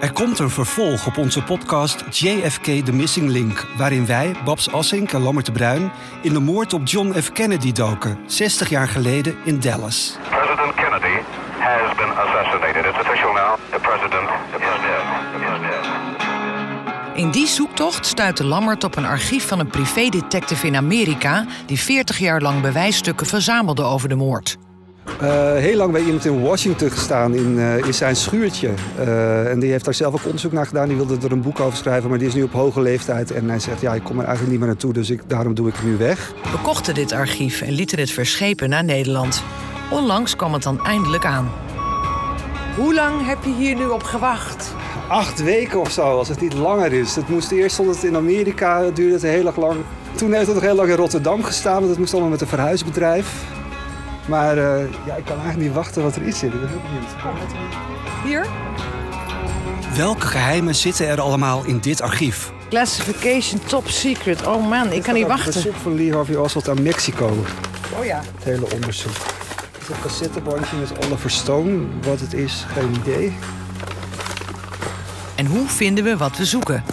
Er komt een vervolg op onze podcast JFK The Missing Link, waarin wij, Babs Assink en Lammert de Bruin, in de moord op John F. Kennedy doken, 60 jaar geleden in Dallas. President Kennedy has been assassinated. It's official now. The president is dead. Is dead. In die zoektocht stuitte Lammert op een archief van een privédetective in Amerika... die 40 jaar lang bewijsstukken verzamelde over de moord. Uh, heel lang bij iemand in Washington gestaan in, uh, in zijn schuurtje. Uh, en die heeft daar zelf ook onderzoek naar gedaan. Die wilde er een boek over schrijven, maar die is nu op hoge leeftijd. En hij zegt, ja, ik kom er eigenlijk niet meer naartoe, dus ik, daarom doe ik het nu weg. We kochten dit archief en lieten het verschepen naar Nederland. Onlangs kwam het dan eindelijk aan. Hoe lang heb je hier nu op gewacht? Acht weken of zo, als het niet langer is. Het moest eerst stond het in Amerika, het duurde het heel erg lang. Toen heeft het nog heel lang in Rotterdam gestaan, want het moest allemaal met een verhuisbedrijf. Maar uh, ja, ik kan eigenlijk niet wachten wat er is zit. Ik ben heel benieuwd. Hier? Welke geheimen zitten er allemaal in dit archief? Classification top secret. Oh man, ik kan niet wachten. Het onderzoek van Lee Harvey Oswald aan Mexico. Oh ja. Het hele onderzoek. Het is een cassettebandje met Oliver Stone. Wat het is, geen idee. En hoe vinden we wat we zoeken?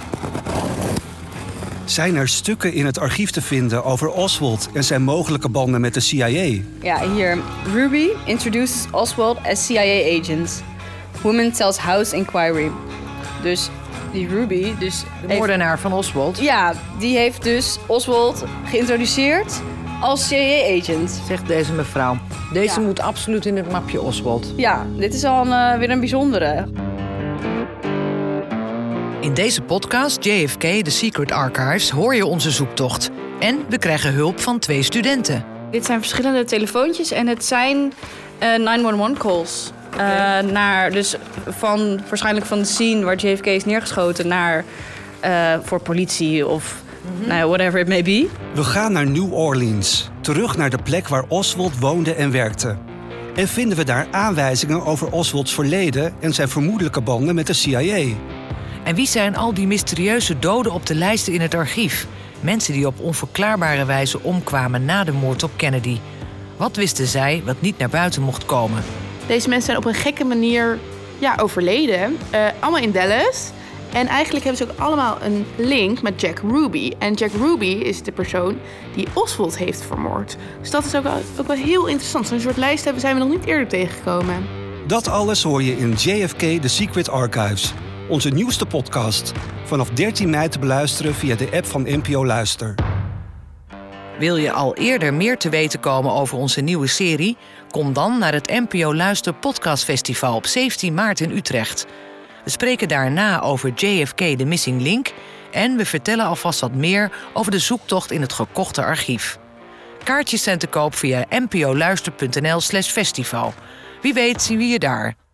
Zijn er stukken in het archief te vinden over Oswald en zijn mogelijke banden met de CIA? Ja, hier. Ruby introduces Oswald as CIA agent. Woman tells House Inquiry. Dus die Ruby, dus de moordenaar van Oswald. Ja, die heeft dus Oswald geïntroduceerd als CIA-agent. Zegt deze mevrouw. Deze ja. moet absoluut in het mapje Oswald. Ja, dit is al een, uh, weer een bijzondere. In deze podcast JFK The Secret Archives hoor je onze zoektocht. En we krijgen hulp van twee studenten. Dit zijn verschillende telefoontjes en het zijn uh, 911-calls. Okay. Uh, naar, dus van, waarschijnlijk van de scene waar JFK is neergeschoten naar uh, voor politie of mm-hmm. nou, whatever it may be. We gaan naar New Orleans, terug naar de plek waar Oswald woonde en werkte. En vinden we daar aanwijzingen over Oswalds verleden en zijn vermoedelijke banden met de CIA. En wie zijn al die mysterieuze doden op de lijsten in het archief? Mensen die op onverklaarbare wijze omkwamen na de moord op Kennedy. Wat wisten zij wat niet naar buiten mocht komen? Deze mensen zijn op een gekke manier ja, overleden. Uh, allemaal in Dallas. En eigenlijk hebben ze ook allemaal een link met Jack Ruby. En Jack Ruby is de persoon die Oswald heeft vermoord. Dus dat is ook wel, ook wel heel interessant. Zo'n soort lijst hebben, zijn we nog niet eerder tegengekomen. Dat alles hoor je in JFK The Secret Archives onze nieuwste podcast. Vanaf 13 mei te beluisteren via de app van NPO Luister. Wil je al eerder meer te weten komen over onze nieuwe serie? Kom dan naar het NPO Luister Podcast Festival op 17 maart in Utrecht. We spreken daarna over JFK The Missing Link en we vertellen alvast wat meer over de zoektocht in het gekochte archief. Kaartjes zijn te koop via npoluister.nl/slash festival. Wie weet zien we je daar.